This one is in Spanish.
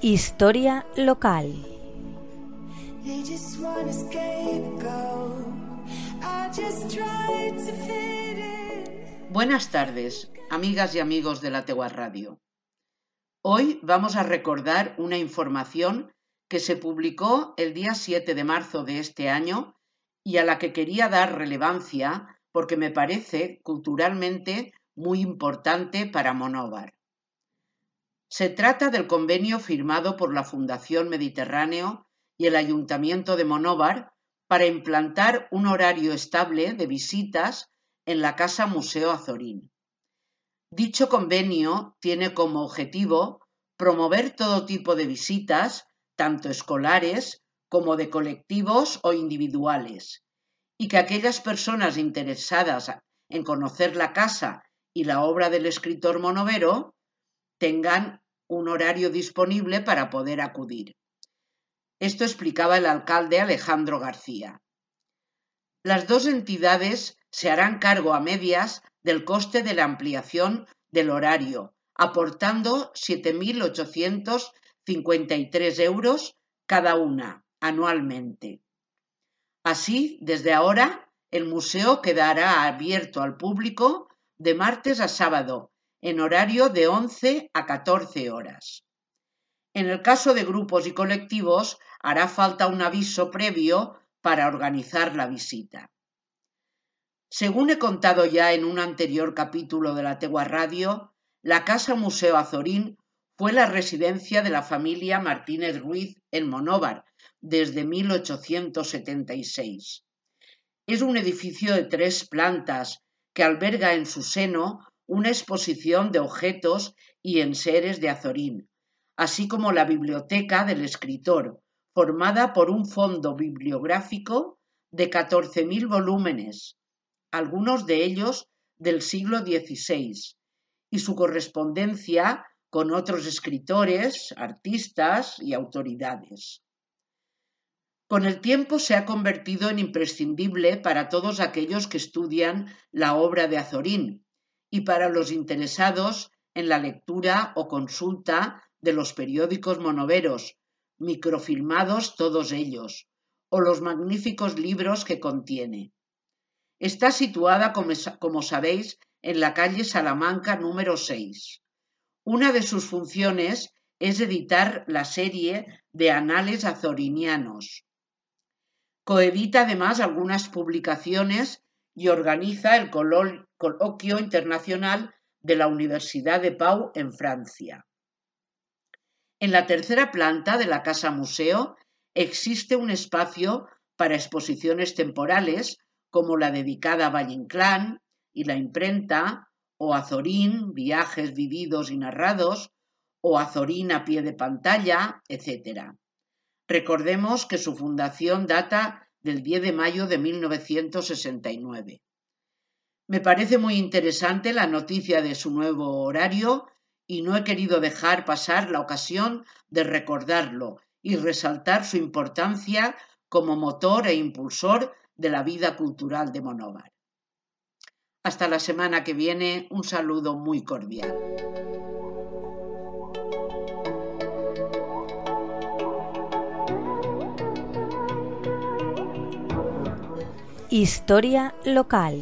Historia local. Buenas tardes, amigas y amigos de la Tegua Radio. Hoy vamos a recordar una información que se publicó el día 7 de marzo de este año y a la que quería dar relevancia porque me parece culturalmente muy importante para Monóvar. Se trata del convenio firmado por la Fundación Mediterráneo y el Ayuntamiento de Monóvar para implantar un horario estable de visitas en la Casa Museo Azorín. Dicho convenio tiene como objetivo promover todo tipo de visitas, tanto escolares como de colectivos o individuales, y que aquellas personas interesadas en conocer la casa y la obra del escritor monovero tengan un horario disponible para poder acudir. Esto explicaba el alcalde Alejandro García. Las dos entidades se harán cargo a medias del coste de la ampliación del horario, aportando 7.853 euros cada una anualmente. Así, desde ahora, el museo quedará abierto al público de martes a sábado en horario de 11 a 14 horas. En el caso de grupos y colectivos, hará falta un aviso previo para organizar la visita. Según he contado ya en un anterior capítulo de la Tegua Radio, la Casa Museo Azorín fue la residencia de la familia Martínez Ruiz en Monóvar desde 1876. Es un edificio de tres plantas que alberga en su seno una exposición de objetos y enseres de Azorín, así como la biblioteca del escritor, formada por un fondo bibliográfico de 14.000 volúmenes, algunos de ellos del siglo XVI, y su correspondencia con otros escritores, artistas y autoridades. Con el tiempo se ha convertido en imprescindible para todos aquellos que estudian la obra de Azorín, y para los interesados en la lectura o consulta de los periódicos monoveros, microfilmados todos ellos, o los magníficos libros que contiene. Está situada, como, sabéis, en la calle Salamanca número 6. Una de sus funciones es editar la serie de Anales Azorinianos. Coedita además algunas publicaciones y organiza el Coloquio Internacional de la Universidad de Pau en Francia. En la tercera planta de la Casa Museo existe un espacio para exposiciones temporales como la dedicada a Valle Inclán y la imprenta, o Azorín, viajes vividos y narrados, o Azorín a pie de pantalla, etc. Recordemos que su fundación data del 10 de mayo de 1969. Me parece muy interesante la noticia de su nuevo horario y no he querido dejar pasar la ocasión de recordarlo y resaltar su importancia como motor e impulsor de la vida cultural de Monóvar. Hasta la semana que viene, un saludo muy cordial. Historia local.